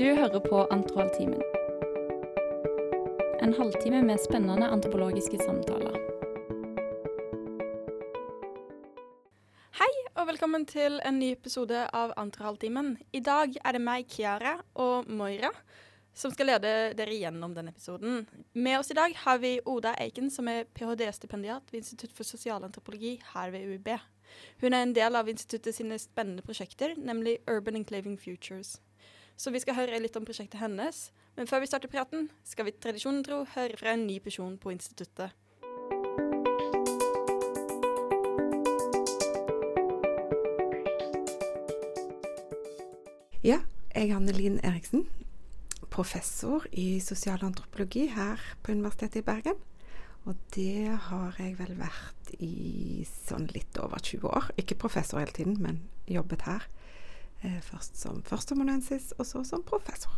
Du hører på Antroaltimen. En halvtime med spennende antropologiske samtaler. Hei, og velkommen til en ny episode av Antrohalvtimen. I dag er det meg, Kiara, og Moira som skal lede dere gjennom denne episoden. Med oss i dag har vi Oda Eiken, som er ph.d.-stipendiat ved Institutt for sosialantropologi her ved UiB. Hun er en del av instituttet sine spennende prosjekter, nemlig Urban Enclaving Futures. Så vi skal høre litt om prosjektet hennes. Men før vi starter praten, skal vi tradisjonen tro høre fra en ny person på instituttet. Ja, jeg er Annelin Eriksen, professor i sosialantropologi her på Universitetet i Bergen. Og det har jeg vel vært i sånn litt over 20 år. Ikke professor hele tiden, men jobbet her. Eh, først som førsteamanuensis, og så som professor.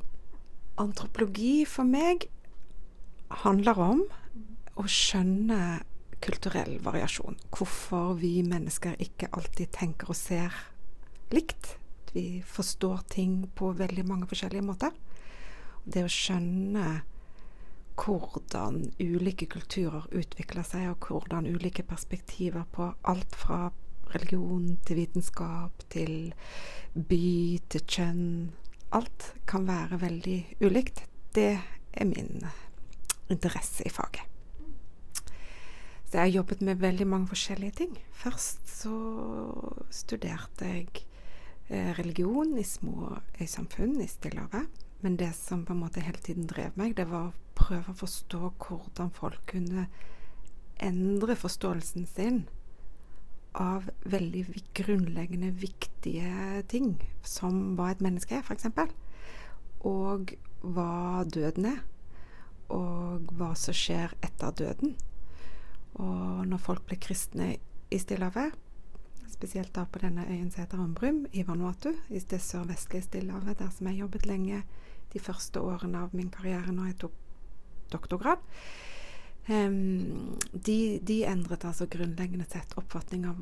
Antropologi for meg handler om å skjønne kulturell variasjon. Hvorfor vi mennesker ikke alltid tenker og ser likt. Vi forstår ting på veldig mange forskjellige måter. Det å skjønne hvordan ulike kulturer utvikler seg, og hvordan ulike perspektiver på alt fra religion til vitenskap til by til kjønn Alt kan være veldig ulikt. Det er min interesse i faget. Så jeg har jobbet med veldig mange forskjellige ting. Først så studerte jeg eh, religion i små øysamfunn i Stillehavet. Men det som på en måte hele tiden drev meg, det var å prøve å forstå hvordan folk kunne endre forståelsen sin av veldig grunnleggende, viktige ting, som hva et menneske er, f.eks. Og hva døden er. Og hva som skjer etter døden. Og når folk ble kristne i Stillehavet, spesielt da på denne øyen som heter Ambrum, i Vanuatu, i det sørvestlige Stillehavet, der som jeg jobbet lenge de første årene av min karriere når jeg tok doktorgrad. Um, de, de, endret altså grunnleggende sett oppfatning av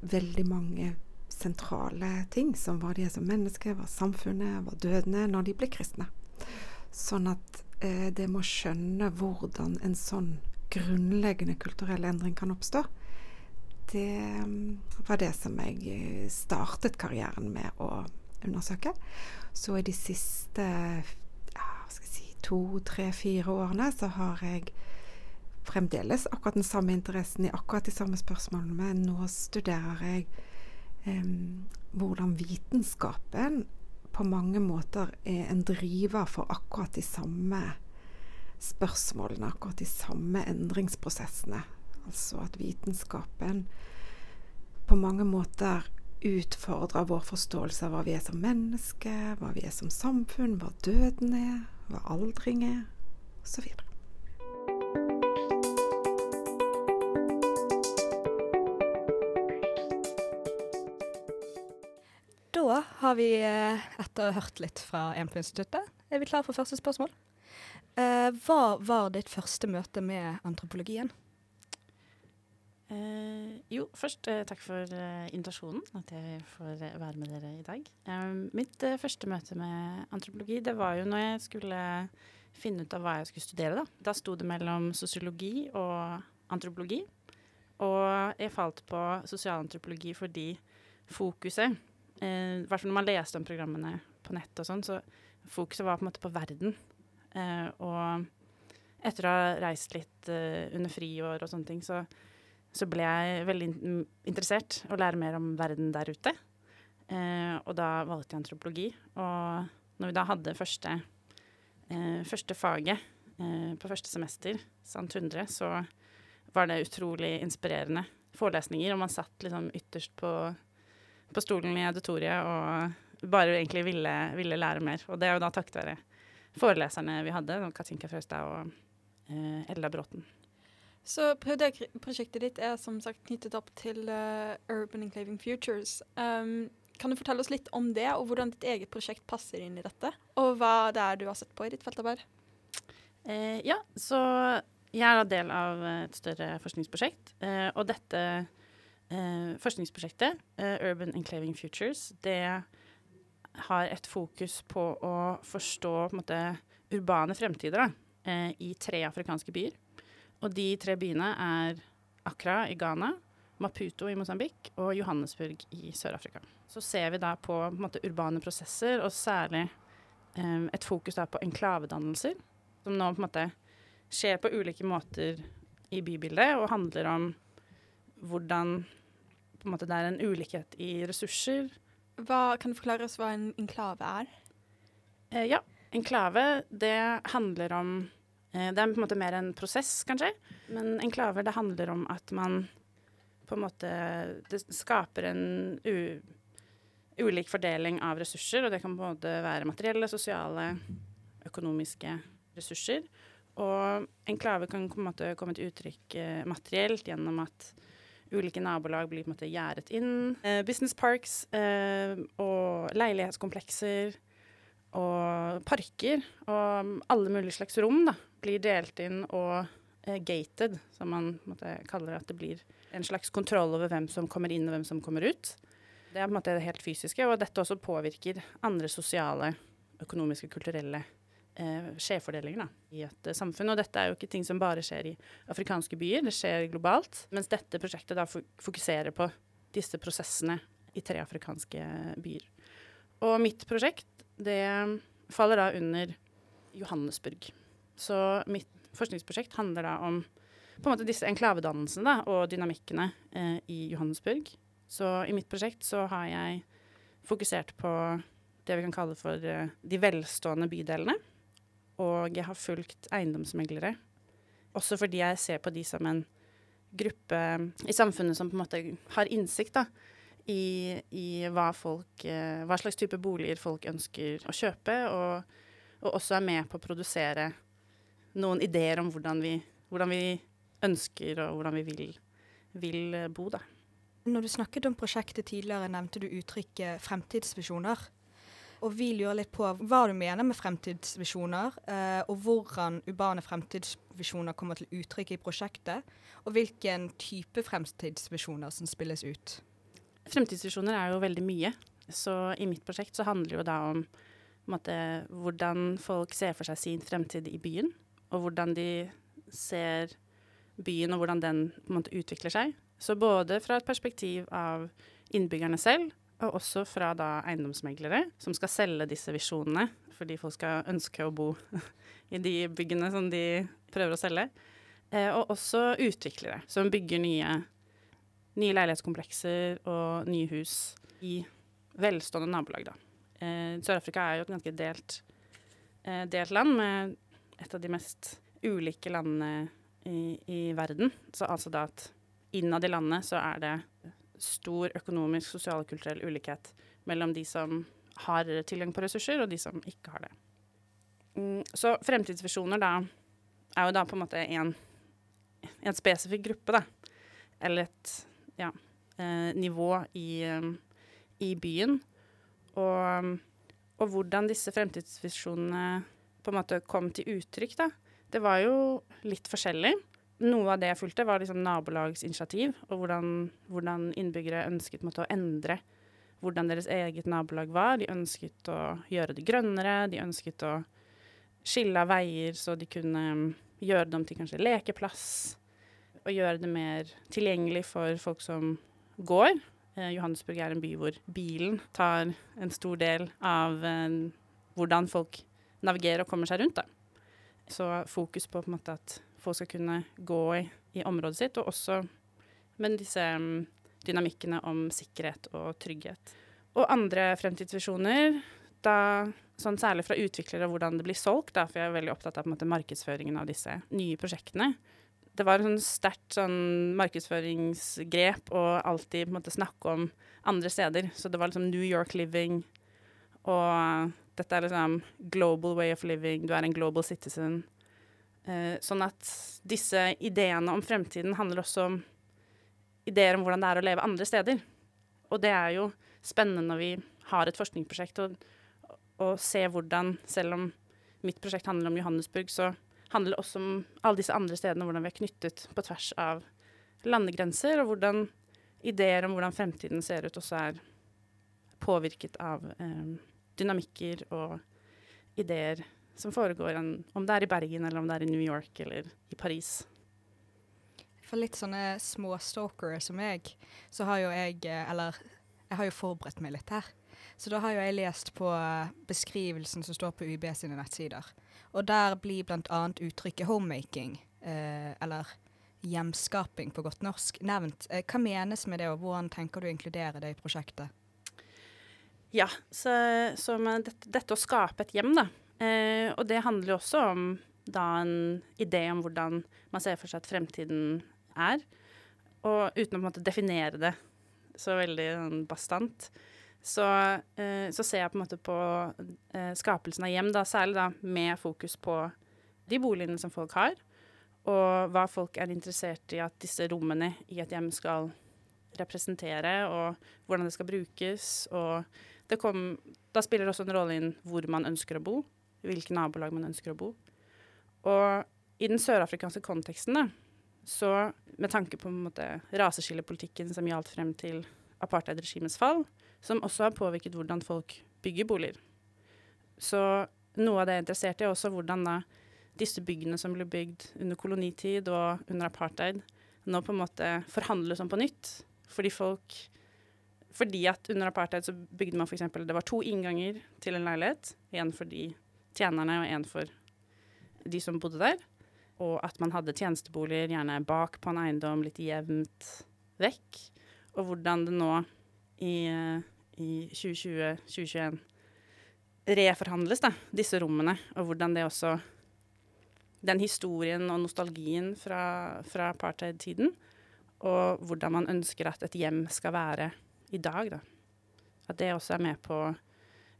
veldig mange sentrale ting, som hva de som mennesker, hva samfunnet, hva dødende, når de ble kristne. Sånn at eh, det må skjønne hvordan en sånn grunnleggende kulturell endring kan oppstå, det var det som jeg eh, startet karrieren med å undersøke. Så i de siste ja, si, to, tre, fire årene så har jeg fremdeles akkurat den samme interessen i akkurat de samme spørsmålene, men nå studerer jeg um, hvordan vitenskapen på mange måter er en driver for akkurat de samme spørsmålene, akkurat de samme endringsprosessene. Altså at vitenskapen på mange måter utfordrer vår forståelse av hva vi er som menneske, hva vi er som samfunn, hva døden er, hva aldring er, osv. har vi, eh, etter å ha hørt litt fra en på instituttet, er vi klar for første spørsmål. Eh, hva var ditt første møte med antropologien? Eh, jo, først eh, takk for eh, invitasjonen, at jeg får eh, være med dere i dag. Mitt første møte med antropologi, det var jo når jeg skulle finne ut av hva jeg skulle studere. Da, da sto det mellom sosiologi og antropologi. Og jeg falt på sosialantropologi fordi fokuset, hvert fall når man leste om programmene på nett og sånn, så fokuset var på en måte på verden. og etter å ha reist litt under friår og sånne ting, så så ble jeg veldig interessert å lære mer om verden der ute. Eh, og da valgte jeg antropologi. Og når vi da hadde første, eh, første faget eh, på første semester, Sant 100, så var det utrolig inspirerende forelesninger. Og man satt liksom ytterst på, på stolen i auditoriet og bare egentlig ville, ville, lære mer. Og det er jo da takket være foreleserne vi hadde, Katinka Frøstad og eh, Ella Bråten. Så prosjektet ditt er som sagt knyttet opp til uh, Urban Enclaving Futures. Um, kan du fortelle oss litt om det, og hvordan ditt eget prosjekt passer inn i dette? Og hva det er du har sett på i ditt feltarbeid? Eh, ja, så jeg er da del av et større forskningsprosjekt. Eh, og dette eh, forskningsprosjektet, eh, Urban Enclaving Futures, det har et fokus på å forstå på en måte, urbane fremtider da, eh, i tre afrikanske byer. Og de tre byene er Accra i Ghana, Maputo i Mosambik og Johannesburg i Sør-Afrika. Så ser vi da på, på måte, urbane prosesser, og særlig eh, et fokus da på enklavedannelser, som nå på en måte skjer på ulike måter i bybildet, og handler om hvordan måte, det er en ulikhet i ressurser. Hva, kan du forklare oss hva en enklave er? Eh, ja, enklave, det handler om eh, Det er på en måte mer en prosess, kanskje. Men enklaver, det handler om at man på en måte Det skaper en u, ulik fordeling av ressurser, og det kan både være materielle, sosiale, økonomiske ressurser. Og enklave kan på en måte komme til uttrykk eh, materielt gjennom at ulike nabolag blir på en måte gjerdet inn. Eh, business parks eh, og leilighetskomplekser og parker og alle mulige slags rom da, blir delt inn og eh, gated, som man måte, kaller at det blir en slags kontroll over hvem som kommer inn og hvem som kommer ut. Det er på en måte det helt fysiske, og dette også påvirker andre sosiale, økonomiske, kulturelle eh, skjevfordelinger da, i et eh, samfunn. Og dette er jo ikke ting som bare skjer i afrikanske byer, det skjer globalt. Mens dette prosjektet da fokuserer på disse prosessene i tre afrikanske byer. Og mitt prosjekt, det faller da under Johannesburg. Så mitt forskningsprosjekt handler da om på en måte disse enklavedannelsene da, og dynamikkene eh, i Johannesburg. Så i mitt prosjekt så har jeg fokusert på det vi kan kalle for eh, de velstående bydelene. Og jeg har fulgt eiendomsmeglere. Også fordi jeg ser på de som en gruppe i samfunnet som på en måte har innsikt da, i, i hva, folk, uh, hva slags type boliger folk ønsker å kjøpe, og, og, også er med på å produsere noen ideer om hvordan vi, hvordan vi ønsker og hvordan vi vil, vil bo. da. Når du snakket om prosjektet tidligere, nevnte du uttrykket fremtidsvisjoner. Og vi lurer litt på hva du mener med fremtidsvisjoner, eh, og hvordan urbane fremtidsvisjoner kommer til uttrykk i prosjektet, og hvilken type fremtidsvisjoner som spilles ut. Fremtidsvisjoner er jo veldig mye. Så i mitt prosjekt så handler det jo da om måte, hvordan folk ser for seg sin fremtid i byen, og hvordan de ser byen og hvordan den måte utvikler seg. Så både fra et perspektiv av innbyggerne selv, og også fra da eiendomsmeglere som skal selge disse visjonene, fordi folk skal ønske å bo i de byggene som de prøver å selge. Eh, og også utviklere som bygger nye, nye, leilighetskomplekser og nye hus i velstående nabolag. Eh, Sør-Afrika er jo et ganske delt, eh, delt land, med et av de mest ulike landene i, i verden. Så altså da at innad i landet så er det stor økonomisk, sosial og kulturell ulikhet mellom de som har tilgang på ressurser, og de som ikke har det. Mm, så fremtidsvisjoner da er jo da på en måte en, en spesifikk gruppe, da. Eller et ja, eh, nivå i, um, i byen. Og, og, hvordan disse fremtidsvisjonene på en måte kom til uttrykk, da. Det var jo litt forskjellig noe av det jeg fulgte, var liksom nabolagsinitiativ, og hvordan, hvordan innbyggere ønsket måtte, å endre hvordan deres eget nabolag var. De ønsket å gjøre det grønnere, de ønsket å skille av veier så de kunne mm, gjøre dem til kanskje lekeplass, og gjøre det mer tilgjengelig for folk som går. Eh, Johannesburg er en by hvor bilen tar en stor del av eh, hvordan folk navigerer og kommer seg rundt. Da. Så fokus på, på en måte at folk skal kunne gå i, i området sitt, og også med disse um, dynamikkene om sikkerhet og trygghet. Og andre fremtidsvisjoner, da, sånn særlig fra utviklere, hvordan det blir solgt, da, for jeg er veldig opptatt av måte, markedsføringen av disse nye prosjektene. Det var et sånn sterkt sånn, markedsføringsgrep å alltid måte, snakke om andre steder. Så det var liksom New York living, og dette er liksom global way of living, du er en global citizen. Eh, sånn at disse ideene om fremtiden handler også om ideer om hvordan det er å leve andre steder. Og det er jo spennende når vi har et forskningsprosjekt og se hvordan, selv om mitt prosjekt handler om Johannesburg, så handler det også om alle disse andre stedene, hvordan vi er knyttet på tvers av landegrenser, og hvordan ideer om hvordan fremtiden ser ut, også er påvirket av eh, dynamikker og ideer som foregår, en, om det er i Bergen eller om det er i New York eller i Paris. For litt sånne små stalkere som meg, så har jo jeg eh, Eller jeg har jo forberedt meg litt her. Så da har jo jeg lest på eh, beskrivelsen som står på UiB sine nettsider. Og der blir bl.a. uttrykket 'homemaking', eh, eller hjemskaping på godt norsk, nevnt. Eh, hva menes med det, og hvordan tenker du å inkludere det i prosjektet? Ja, så, så med dette, dette, å skape et hjem, da. Eh, og det handler jo også om da en idé om hvordan man ser for seg at fremtiden er. Og uten å på en måte definere det så veldig sånn, bastant, så, eh, så, ser jeg på en måte på eh, skapelsen av hjem, da, særlig da med fokus på de boligene som folk har, og hva folk er interessert i at disse rommene i et hjem skal representere, og hvordan det skal brukes. Og det kom, da spiller det også en rolle inn hvor man ønsker å bo, hvilke nabolag man ønsker å bo. Og i den sørafrikanske konteksten, da, så med tanke på en måte, raseskillepolitikken som gjaldt frem til apartheidregimets fall, som også har påvirket hvordan folk bygger boliger. Så noe av det jeg er interessert i, er også hvordan da disse byggene som ble bygd under kolonitid og under apartheid, nå på en måte forhandles om på nytt. Fordi folk Fordi at under apartheid så bygde man f.eks. Det var to innganger til en leilighet. Én for de tjenerne og én for de som bodde der og at man hadde tjenesteboliger gjerne bak på en eiendom, litt jevnt vekk. Og hvordan det nå i, i 2020-2021 reforhandles, da, disse rommene. Og hvordan det også Den historien og nostalgien fra, fra apartheid-tiden. Og hvordan man ønsker at et hjem skal være i dag, da. At det også er med på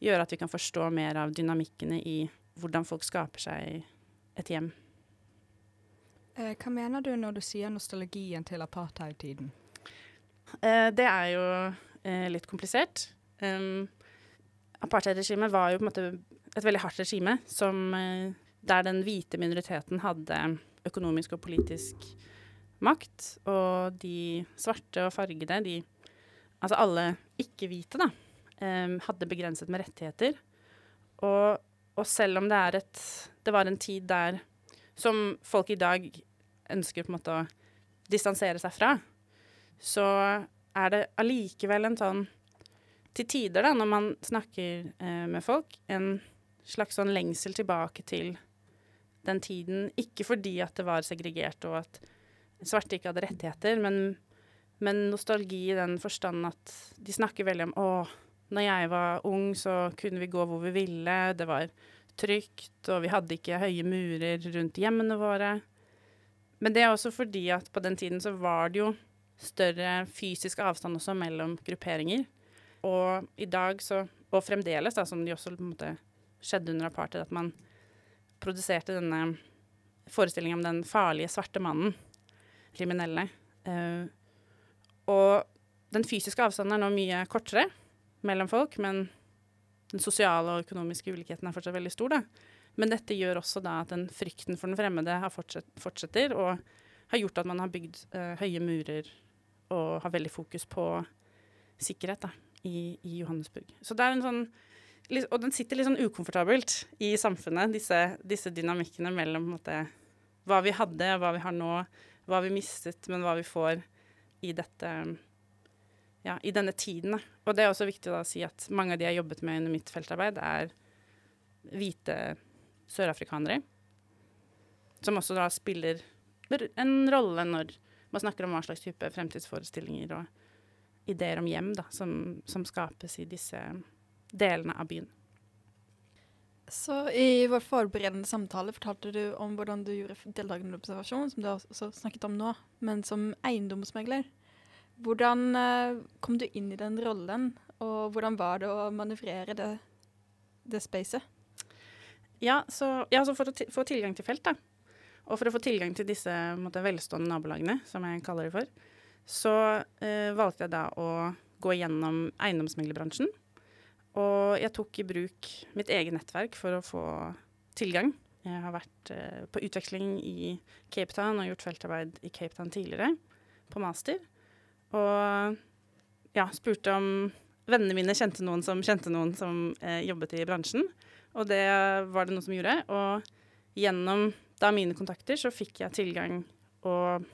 gjøre at vi kan forstå mer av dynamikkene i hvordan folk skaper seg et hjem. Eh, hva mener du når du sier nostalgien til apartheid-tiden? Eh, det er jo eh, litt komplisert. Um, Apartheid-regimet var jo på en måte et veldig hardt regime som, der den hvite minoriteten hadde økonomisk og politisk makt, og de svarte og fargede, de Altså alle ikke-hvite, da, um, hadde begrenset med rettigheter. Og, og selv om det et Det var en tid der som folk i dag ønsker på en måte å distansere seg fra, så er det allikevel en sånn Til tider, da, når man snakker eh, med folk, en slags sånn lengsel tilbake til den tiden. Ikke fordi at det var segregert og at svarte ikke hadde rettigheter, men, men nostalgi i den forstand at de snakker veldig om å, når jeg var ung, så kunne vi gå hvor vi ville. Det var trygt, og vi hadde ikke høye murer rundt hjemmene våre. Men det er også fordi at på den tiden så var det jo større fysisk avstand også mellom grupperinger. Og i dag så, og fremdeles, da, som det også måte skjedde under apartheid, at man produserte denne forestillingen om den farlige svarte mannen, kriminelle. Uh, og den fysiske avstanden er nå mye kortere mellom folk, men den sosiale og økonomiske ulikheten er fortsatt veldig stor. da. Men dette gjør også da at den frykten for den fremmede fortsett, fortsetter, og har gjort at man har bygd uh, høye murer og har veldig fokus på sikkerhet da, i, i, Johannesburg. Så det er en sånn Og den sitter litt sånn ukomfortabelt i samfunnet, disse, disse dynamikkene mellom måte, hva vi hadde, hva vi har nå, hva vi mistet, men hva vi får i dette ja, i denne tiden. Da. Og det er også viktig å si at mange av de jeg har jobbet med under mitt feltarbeid, er hvite sørafrikanere. Som også da spiller en rolle når man snakker om hva slags type fremtidsforestillinger og ideer om hjem da, som, som skapes i disse delene av byen. Så I vår forberedende samtale fortalte du om hvordan du gjorde deltakende observasjon, som du også snakket om nå, men som eiendomsmegler. Hvordan uh, kom du inn i den rollen, og hvordan var det å manøvrere det, det spacet? Ja, så, ja, så for å få tilgang til felt, da, og for å få tilgang til disse måtte, velstående nabolagene, som jeg kaller det for, så eh, valgte jeg da å gå gjennom eiendomsmeglerbransjen. Og jeg tok i bruk mitt eget nettverk for å få tilgang. Jeg har vært eh, på utveksling i Cape Town og gjort feltarbeid i Cape Town tidligere, på master. Og ja, spurte om vennene mine kjente noen som kjente noen som eh, jobbet i bransjen. og det var det noen som gjorde. Og gjennom da mine kontakter så fikk jeg tilgang og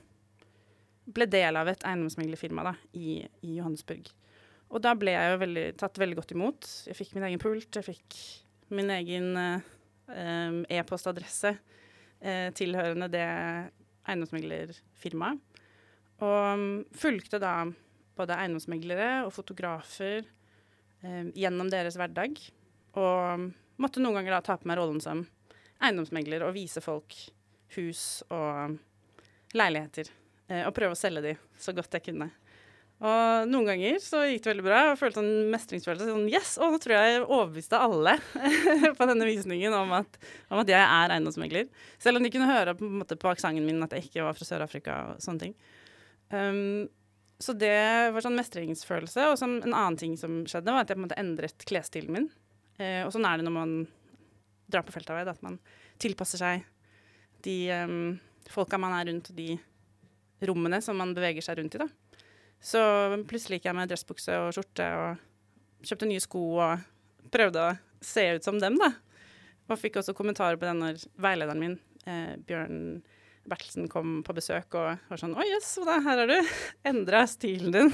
ble del av et eiendomsmeglerfirma i, i Johannesburg. Og da ble jeg jo veldig, tatt veldig godt imot. Jeg fikk min egen pult, jeg fikk min egen eh, e-postadresse eh, tilhørende det eiendomsmeglerfirmaet. Og um, fulgte da både eiendomsmeglere og fotografer eh, gjennom deres hverdag. Og måtte noen ganger da ta på meg rollen som eiendomsmegler og vise folk hus og leiligheter. Eh, og prøve å selge de så godt jeg kunne. Og noen ganger så gikk det veldig bra. og følte en mestringsfølelse. Sånn, yes, og nå tror jeg jeg overbeviste alle på denne visningen om at, om at, jeg er eiendomsmegler. Selv om de kunne høre på, på aksenten min at jeg ikke var fra Sør-Afrika og sånne ting. Um, så det var sånn mestringsfølelse. Og en annen ting som skjedde, var at jeg på en måte endret klesstilen min. Uh, og sånn er det når man drar på feltarbeid, at man tilpasser seg de um, folka man er rundt, de rommene som man beveger seg rundt i. da. Så plutselig gikk jeg med dressbukse og skjorte og kjøpte nye sko og prøvde å se ut som dem, da. Og fikk også kommentarer på den når veilederen min, eh, Bjørn Bertelsen, kom på besøk og var sånn Oi, jøss, yes, her har du endra stilen din.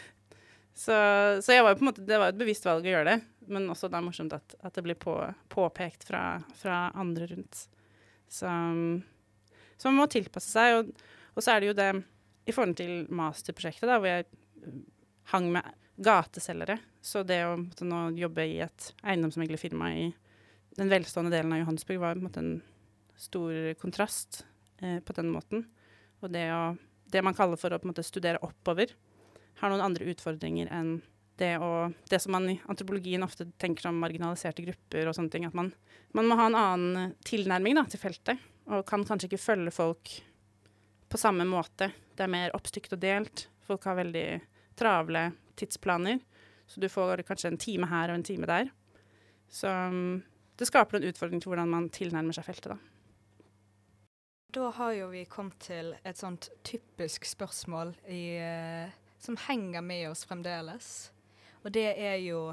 så, så var en måte, det var et bevisst valg å gjøre det, men også det er morsomt at, at det blir på, påpekt fra, fra, andre rundt. Så, så man må tilpasse seg, og, og så er det jo det i forhold til masterprosjektet, da, hvor jeg hang med gateselgere. Så det å måtte, nå jobbe i et eiendomsmeglerfirma i den velstående delen av Johannesburg var måte, en stor kontrast eh, på den måten. Og det, å, det man kaller for å måte, studere oppover, har noen andre utfordringer enn det, å, det som man i antropologien ofte tenker som marginaliserte grupper og sånne ting. At man, man må ha en annen tilnærming da, til feltet, og kan kanskje ikke følge folk på samme måte. Det er mer oppstykt og delt. Folk har veldig travle tidsplaner, så du får kanskje en time her og en time der. Så um, det skaper en utfordring til hvordan man tilnærmer seg feltet, da. Da har jo vi kommet til et sånt typisk spørsmål i, uh, som henger med oss fremdeles. Og det er jo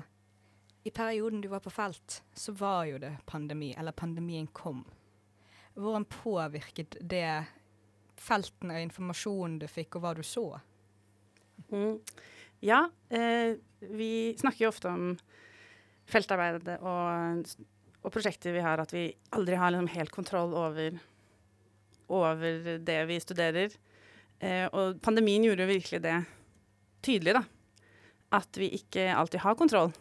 I perioden du var på felt, så var jo det pandemi, eller pandemien kom. Hvordan påvirket det feltene og informasjonen du fikk, og hva du så? Mm. Ja, eh, vi snakker jo ofte om feltarbeidet og, og, prosjekter vi har, at vi aldri har liksom helt kontroll over, over det vi studerer. Eh, og pandemien gjorde jo virkelig det tydelig, da. At vi ikke alltid har kontroll,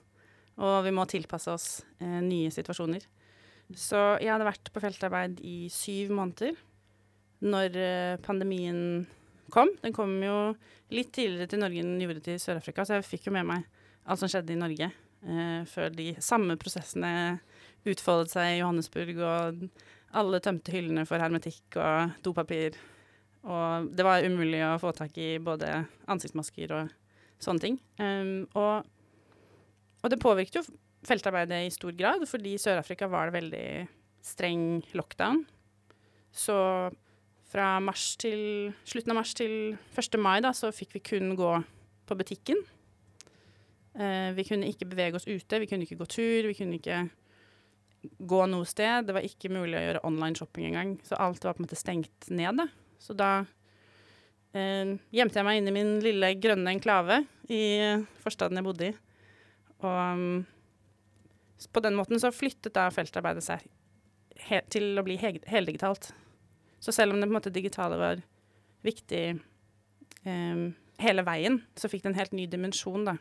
og vi må tilpasse oss eh, nye situasjoner. Så jeg hadde vært på feltarbeid i syv måneder når eh, pandemien kom. Den kom jo litt tidligere til Norge enn den gjorde til Sør-Afrika, så jeg fikk jo med meg alt som skjedde i Norge eh, før de samme prosessene utfoldet seg i Johannesburg, og alle tømte hyllene for hermetikk og dopapir. Og det var umulig å få tak i både ansiktsmasker og sånne ting. Um, og, og, det påvirket jo feltarbeidet i stor grad, fordi i Sør-Afrika var det veldig streng lockdown. Så fra til, slutten av mars til 1. mai da, så fikk vi kun gå på butikken. Uh, vi kunne ikke bevege oss ute, vi kunne ikke gå tur, vi kunne ikke gå noe sted. Det var ikke mulig å gjøre online shopping engang, så alt var på en måte stengt ned. Da. Så da eh, gjemte jeg meg inn i min lille grønne enklave i forstaden jeg bodde i. Og um, på den måten så flyttet da feltarbeidet seg til å bli he heldigitalt. Så selv om det på en måte digitale var viktig um, hele veien, så fikk det en helt ny dimensjon da,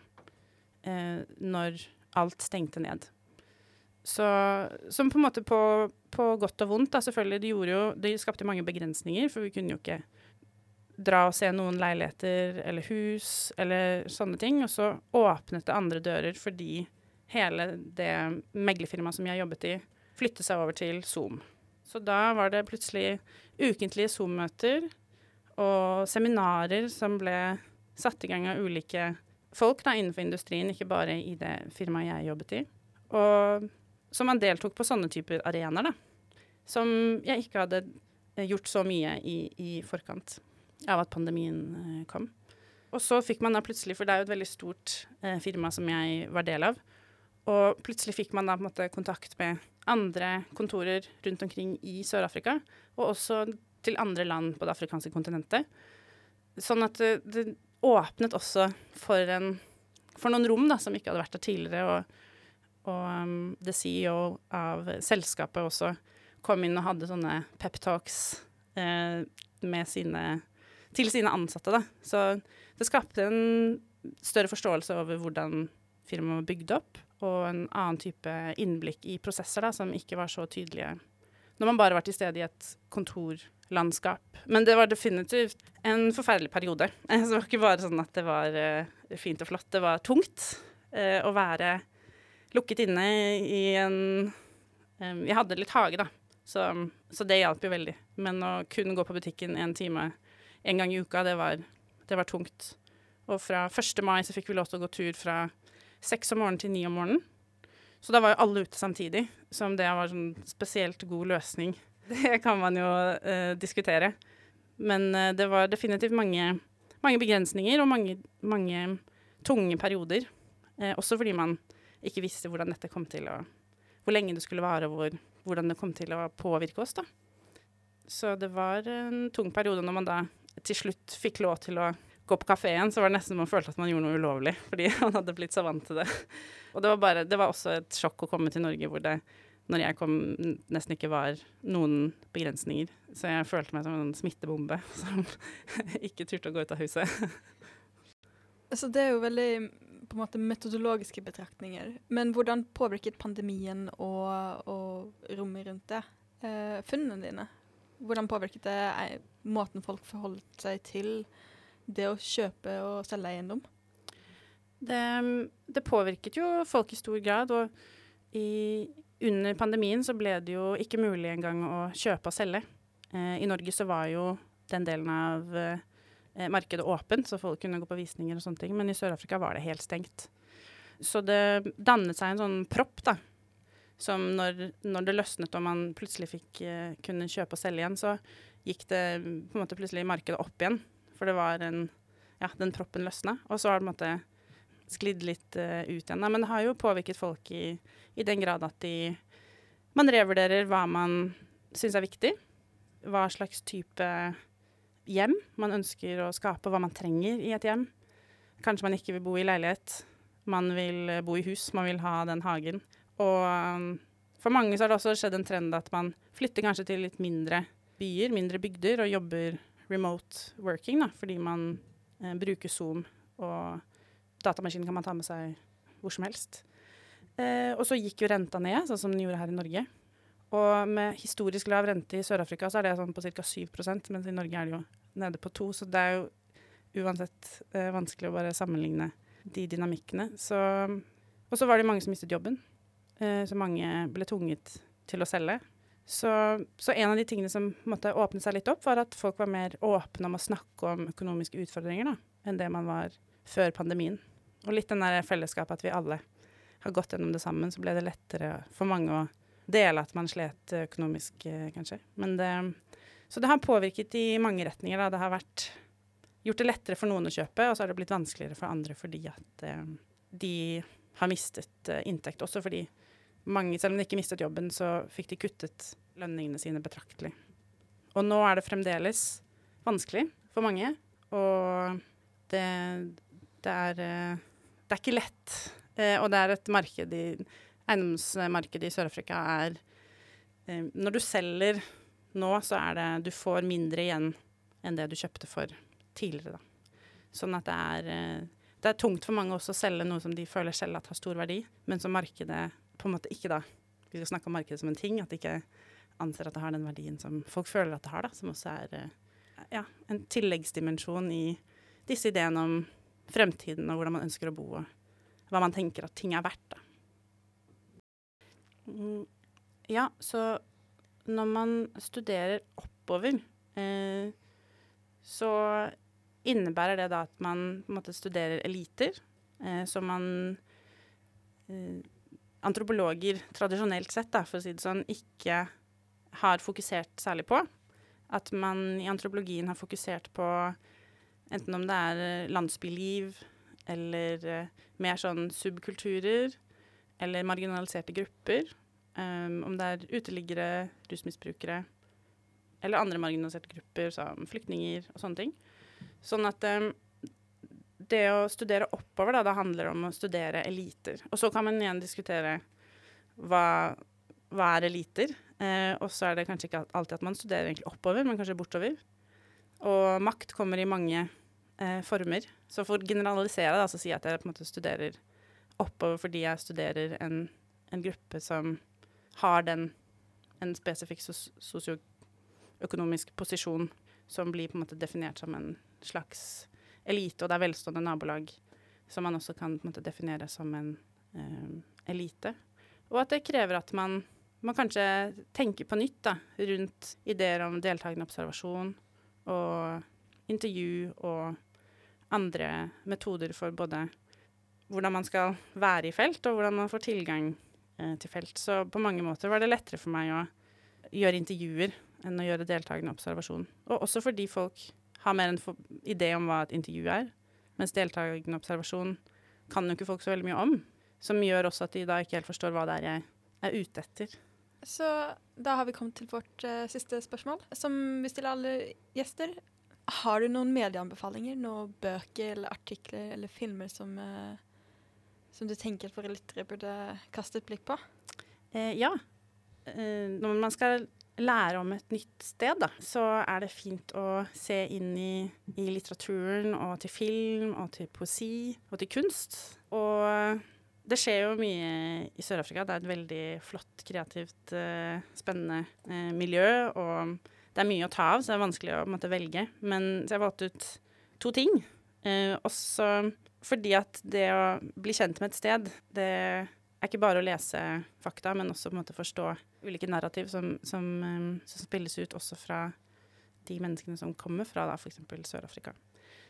uh, når alt stengte ned. Så som på en måte på, på godt og vondt, da, selvfølgelig. Det, gjorde jo, det skapte mange begrensninger, for vi kunne jo ikke dra og se noen leiligheter eller hus eller sånne ting. Og så åpnet det andre dører fordi hele det meglerfirmaet som jeg jobbet i, flyttet seg over til Zoom. Så da var det plutselig ukentlige Zoom-møter og seminarer som ble satt i gang av ulike folk da, innenfor industrien, ikke bare i det firmaet jeg jobbet i. Og så man deltok på sånne typer arenaer, da. Som jeg ikke hadde gjort så mye i, i forkant av at pandemien eh, kom. Og så fikk man da plutselig, for det er jo et veldig stort eh, firma som jeg var del av, Og plutselig fikk man da på en måte kontakt med andre kontorer rundt omkring i Sør-Afrika, og også til andre land på det afrikanske kontinentet. Sånn at det, det åpnet også for, en, for noen rom da, som ikke hadde vært der tidligere. Og, og um, the CEO av selskapet også kom inn og hadde sånne peptalks eh, til sine ansatte. Da. Så det skapte en større forståelse over hvordan firmaet var bygd opp, og en annen type innblikk i prosesser da, som ikke var så tydelige når man bare var til stede i et kontorlandskap. Men det var definitivt en forferdelig periode. Det var ikke bare sånn at det var uh, fint og flott, det var tungt eh, å være lukket inne i en um, hadde litt hage, da, så, så, det hjalp jo veldig. Men å kun gå på butikken en time en gang i uka, det var, det var tungt. Og fra 1. mai så fikk vi lov til å gå tur fra seks om morgenen til ni om morgenen. Så da var jo alle ute samtidig, som det var sånn spesielt god løsning. Det kan man jo uh, diskutere. Men uh, det var definitivt mange, mange begrensninger og mange, mange tunge perioder. Uh, også fordi man ikke visste hvordan dette kom til å Hvor lenge det skulle vare, og hvor, hvordan det kom til å påvirke oss, da. Så det var en tung periode når man da til slutt fikk lov til å gå på kafeen, så var det nesten man følte at man gjorde noe ulovlig, fordi man hadde blitt så vant til det. Og det var, bare, det var også et sjokk å komme til Norge hvor det, når jeg kom, nesten ikke var noen begrensninger. Så jeg følte meg som en smittebombe som ikke turte å gå ut av huset. Så det er jo veldig på en måte metodologiske betraktninger. Men hvordan påvirket pandemien og, og rommet rundt det eh, funnene dine? Hvordan påvirket det eh, måten folk forholdt seg til det å kjøpe og selge eiendom? Det, det, påvirket jo folk i stor grad. Og i, under pandemien så ble det jo ikke mulig engang å kjøpe og selge. Eh, I Norge så var jo den delen av eh, markedet åpent, så folk kunne gå på visninger og sånne ting. Men i Sør-Afrika var det helt stengt. Så det dannet seg en sånn propp, da. Som når, når det løsnet og man plutselig fikk eh, kunne kjøpe og selge igjen, så gikk det på en måte plutselig markedet opp igjen. For det var en Ja, den proppen løsna. Og så har det på en måte sklidd litt uh, ut igjen. Men det har jo påvirket folk i, i den grad at de Man revurderer hva man syns er viktig. Hva slags type hjem man ønsker å skape, hva man trenger i et hjem. Kanskje man ikke vil bo i leilighet. Man vil bo i hus, man vil ha den hagen. Og um, for mange så har det også skjedd en trend at man flytter kanskje til litt mindre byer, mindre bygder, og jobber remote working, da, fordi man eh, bruker Zoom, og datamaskinen kan man ta med seg hvor som helst. Eh, og så gikk jo renta ned, sånn som den gjorde her i Norge. Og med historisk lav rente i Sør-Afrika så er det sånn på ca. 7% mens i Norge er det jo nede på 2 så det er jo uansett eh, vanskelig å bare sammenligne de dynamikkene. Og så var det mange som mistet jobben. Eh, så mange ble tvunget til å selge. Så, så, en av de tingene som måtte åpne seg litt opp, var at folk var mer åpne om å snakke om økonomiske utfordringer da, enn det man var før pandemien. Og litt den der fellesskapet at vi alle har gått gjennom det sammen, så ble det lettere for mange å dele at man slet økonomisk, eh, kanskje. Det, så det har påvirket i mange retninger. Da. Det har vært gjort det lettere for noen å kjøpe, og så har det blitt vanskeligere for andre fordi at eh, de har mistet eh, inntekt. Også fordi mange, selv om de ikke mistet jobben, så fikk de kuttet lønningene sine betraktelig. Og nå er det fremdeles vanskelig for mange, og det, det er eh, Det er ikke lett. Eh, og det er et marked i Eiendomsmarkedet i Sør-Afrika er eh, Når du selger nå, så er det Du får mindre igjen enn det du kjøpte for tidligere, da. Sånn at det er det er tungt for mange også å selge noe som de føler selv at har stor verdi, men som markedet på en måte ikke da Vi skal snakke om markedet som en ting, at de ikke anser at det har den verdien som folk føler at det har, da, som også er eh, ja, en tilleggsdimensjon i disse ideene om fremtiden og hvordan man ønsker å bo, og hva man tenker at ting er verdt. Da. Mm, ja, så når man studerer oppover, eh, så innebærer det da at man på en måte studerer eliter. Eh, så man eh, antropologer tradisjonelt sett, da, for å si det sånn, ikke har fokusert særlig på. At man i antropologien har fokusert på enten om det er eh, landsbyliv eller uh, mer sånn subkulturer, eller marginaliserte grupper. Um, om det er uteliggere, rusmisbrukere eller andre marginaliserte grupper, som flyktninger og sånne ting. Sånn at um, det å studere oppover, da, det handler om å studere eliter. Og så kan man igjen diskutere hva, hva er eliter. Uh, og så er det kanskje ikke alltid at man studerer oppover, men kanskje bortover. Og makt kommer i mange uh, former. Så for å generalisere, da, så sier jeg at jeg på en måte studerer oppover fordi jeg studerer en, en gruppe som har den, en spesifikk sos sosioøkonomisk posisjon som blir på en måte definert som en slags elite, og det er velstående nabolag som man også kan på en måte definere som en eh, elite. Og at det krever at man, man kanskje tenker på nytt da, rundt ideer om deltakende observasjon og intervju og andre metoder for både hvordan man skal være i felt, og hvordan man får tilgang eh, til felt. Så på mange måter var det lettere for meg å gjøre intervjuer enn å gjøre deltakende observasjon. Og også fordi folk har mer en idé om hva et intervju er, mens deltakende observasjon kan jo ikke folk så veldig mye om. Som gjør også at de da ikke helt forstår hva det er jeg er ute etter. Så da har vi kommet til vårt uh, siste spørsmål, som vi stiller alle gjester. Har du noen medieanbefalinger, noen bøker eller artikler eller filmer som, uh, som du tenker at våre lyttere burde kaste et blikk på? Eh, ja. Eh, når man skal lære om et nytt sted, da, så er det fint å se inn i, i, litteraturen og til film og til poesi og til kunst. Og det skjer jo mye i Sør-Afrika. Det er et veldig flott, kreativt, uh, spennende uh, miljø. Og det er mye å ta av, så det er vanskelig å måtte, velge. Men så jeg valgte ut to ting. Uh, også fordi at det å bli kjent med et sted, det er ikke bare å lese fakta, men også på en måte forstå ulike narrativ som, som, um, som spilles ut også fra de menneskene som kommer fra f.eks. Sør-Afrika.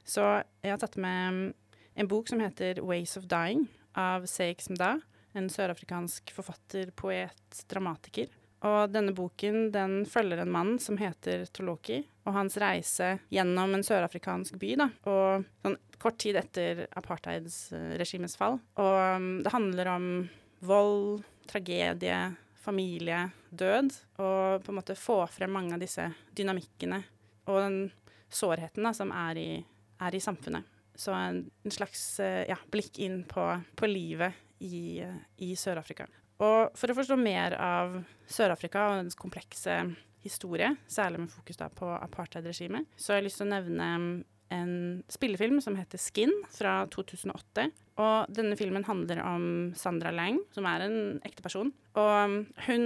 Så jeg har tatt med en bok som heter 'Ways of Dying' av Seik Smda, en sørafrikansk forfatter, poet, dramatiker. Og denne boken den følger en mann som heter Toloki, og hans reise gjennom en sørafrikansk by. da, og sånn Kort tid etter apartheidsregimets fall. Og um, det handler om vold, tragedie, familie, død. Og på en måte få frem mange av disse dynamikkene og den sårheten da, som er i, er i samfunnet. Så en, en slags eh, ja, blikk inn på, på livet i, i Sør-Afrika. Og for å forstå mer av Sør-Afrika og dens komplekse historie, særlig med fokus da på apartheidregimet, så har jeg lyst til å nevne en spillefilm som heter Skin fra 2008. Og denne filmen handler om Sandra Lang, som er en ekte person. Og hun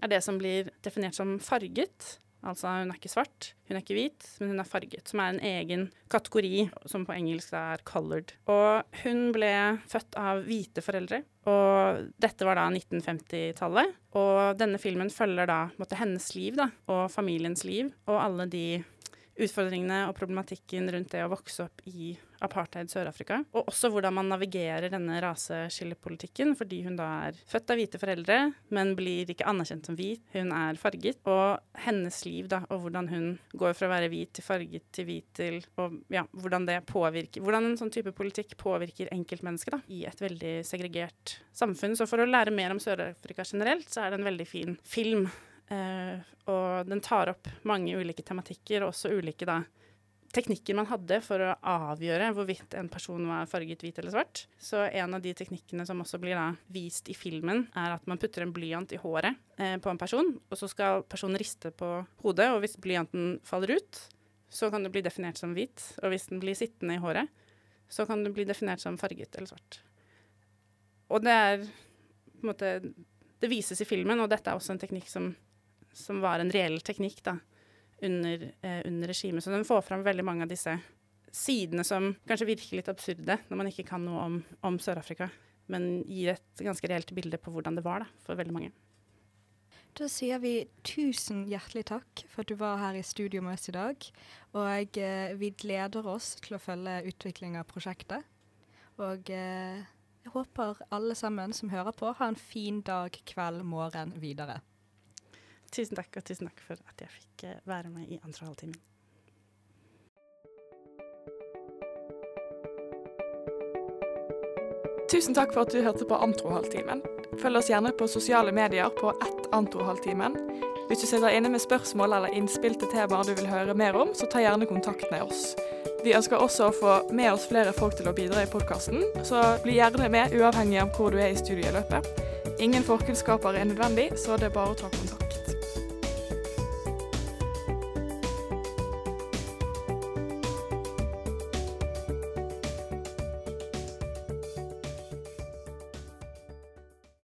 er det som blir definert som farget. Altså hun er ikke svart, hun er ikke hvit, men hun er farget. Som er en egen kategori, som på engelsk er 'colored'. Og hun ble født av hvite foreldre, og dette var da 1950-tallet. Og denne filmen følger da måtte, hennes liv da, og familiens liv, og alle de utfordringene og problematikken rundt det å vokse opp i apartheid Sør-Afrika. Og også hvordan man navigerer denne raseskillepolitikken, fordi hun da er født av hvite foreldre, men blir ikke anerkjent som hvit. Hun er farget. Og hennes liv, da, og hvordan hun går fra å være hvit til farget til hvit til Og ja, hvordan det påvirker Hvordan en sånn type politikk påvirker enkeltmennesket da, i et veldig segregert samfunn. Så for å lære mer om Sør-Afrika generelt, så er det en veldig fin film Uh, og den tar opp mange ulike tematikker, og også ulike da, teknikker man hadde for å avgjøre hvorvidt en person var farget hvit eller svart. Så en av de teknikkene som også blir da, vist i filmen, er at man putter en blyant i håret eh, på en person, og så skal personen riste på hodet, og hvis blyanten faller ut, så kan det bli definert som hvit, og hvis den blir sittende i håret, så kan det bli definert som farget eller svart. Og det er på en måte Det vises i filmen, og dette er også en teknikk som som var en reell teknikk da, under, eh, under regimet. Så den får fram veldig mange av disse sidene som kanskje virker litt absurde når man ikke kan noe om, om Sør-Afrika, men gir et ganske reelt bilde på hvordan det var da, for veldig mange. Da sier vi tusen hjertelig takk for at du var her i studio med oss i dag. Og eh, vi gleder oss til å følge utviklingen av prosjektet. Og eh, jeg håper alle sammen som hører på, har en fin dag, kveld, morgen videre. Tusen takk, og tusen takk for at jeg fikk eh, være med i andre halvtimen. Tusen takk for at du hørte på Antrohalvtimen. Følg oss gjerne på sosiale medier på ett Antrohalvtimen. Hvis du sitter inne med spørsmål eller innspill til temaer du vil høre mer om, så ta gjerne kontakt med oss. Vi ønsker også å få med oss flere folk til å bidra i podkasten, så bli gjerne med uavhengig av hvor du er i studieløpet. Ingen forkunnskaper er nødvendig, så det er bare å ta kontakt.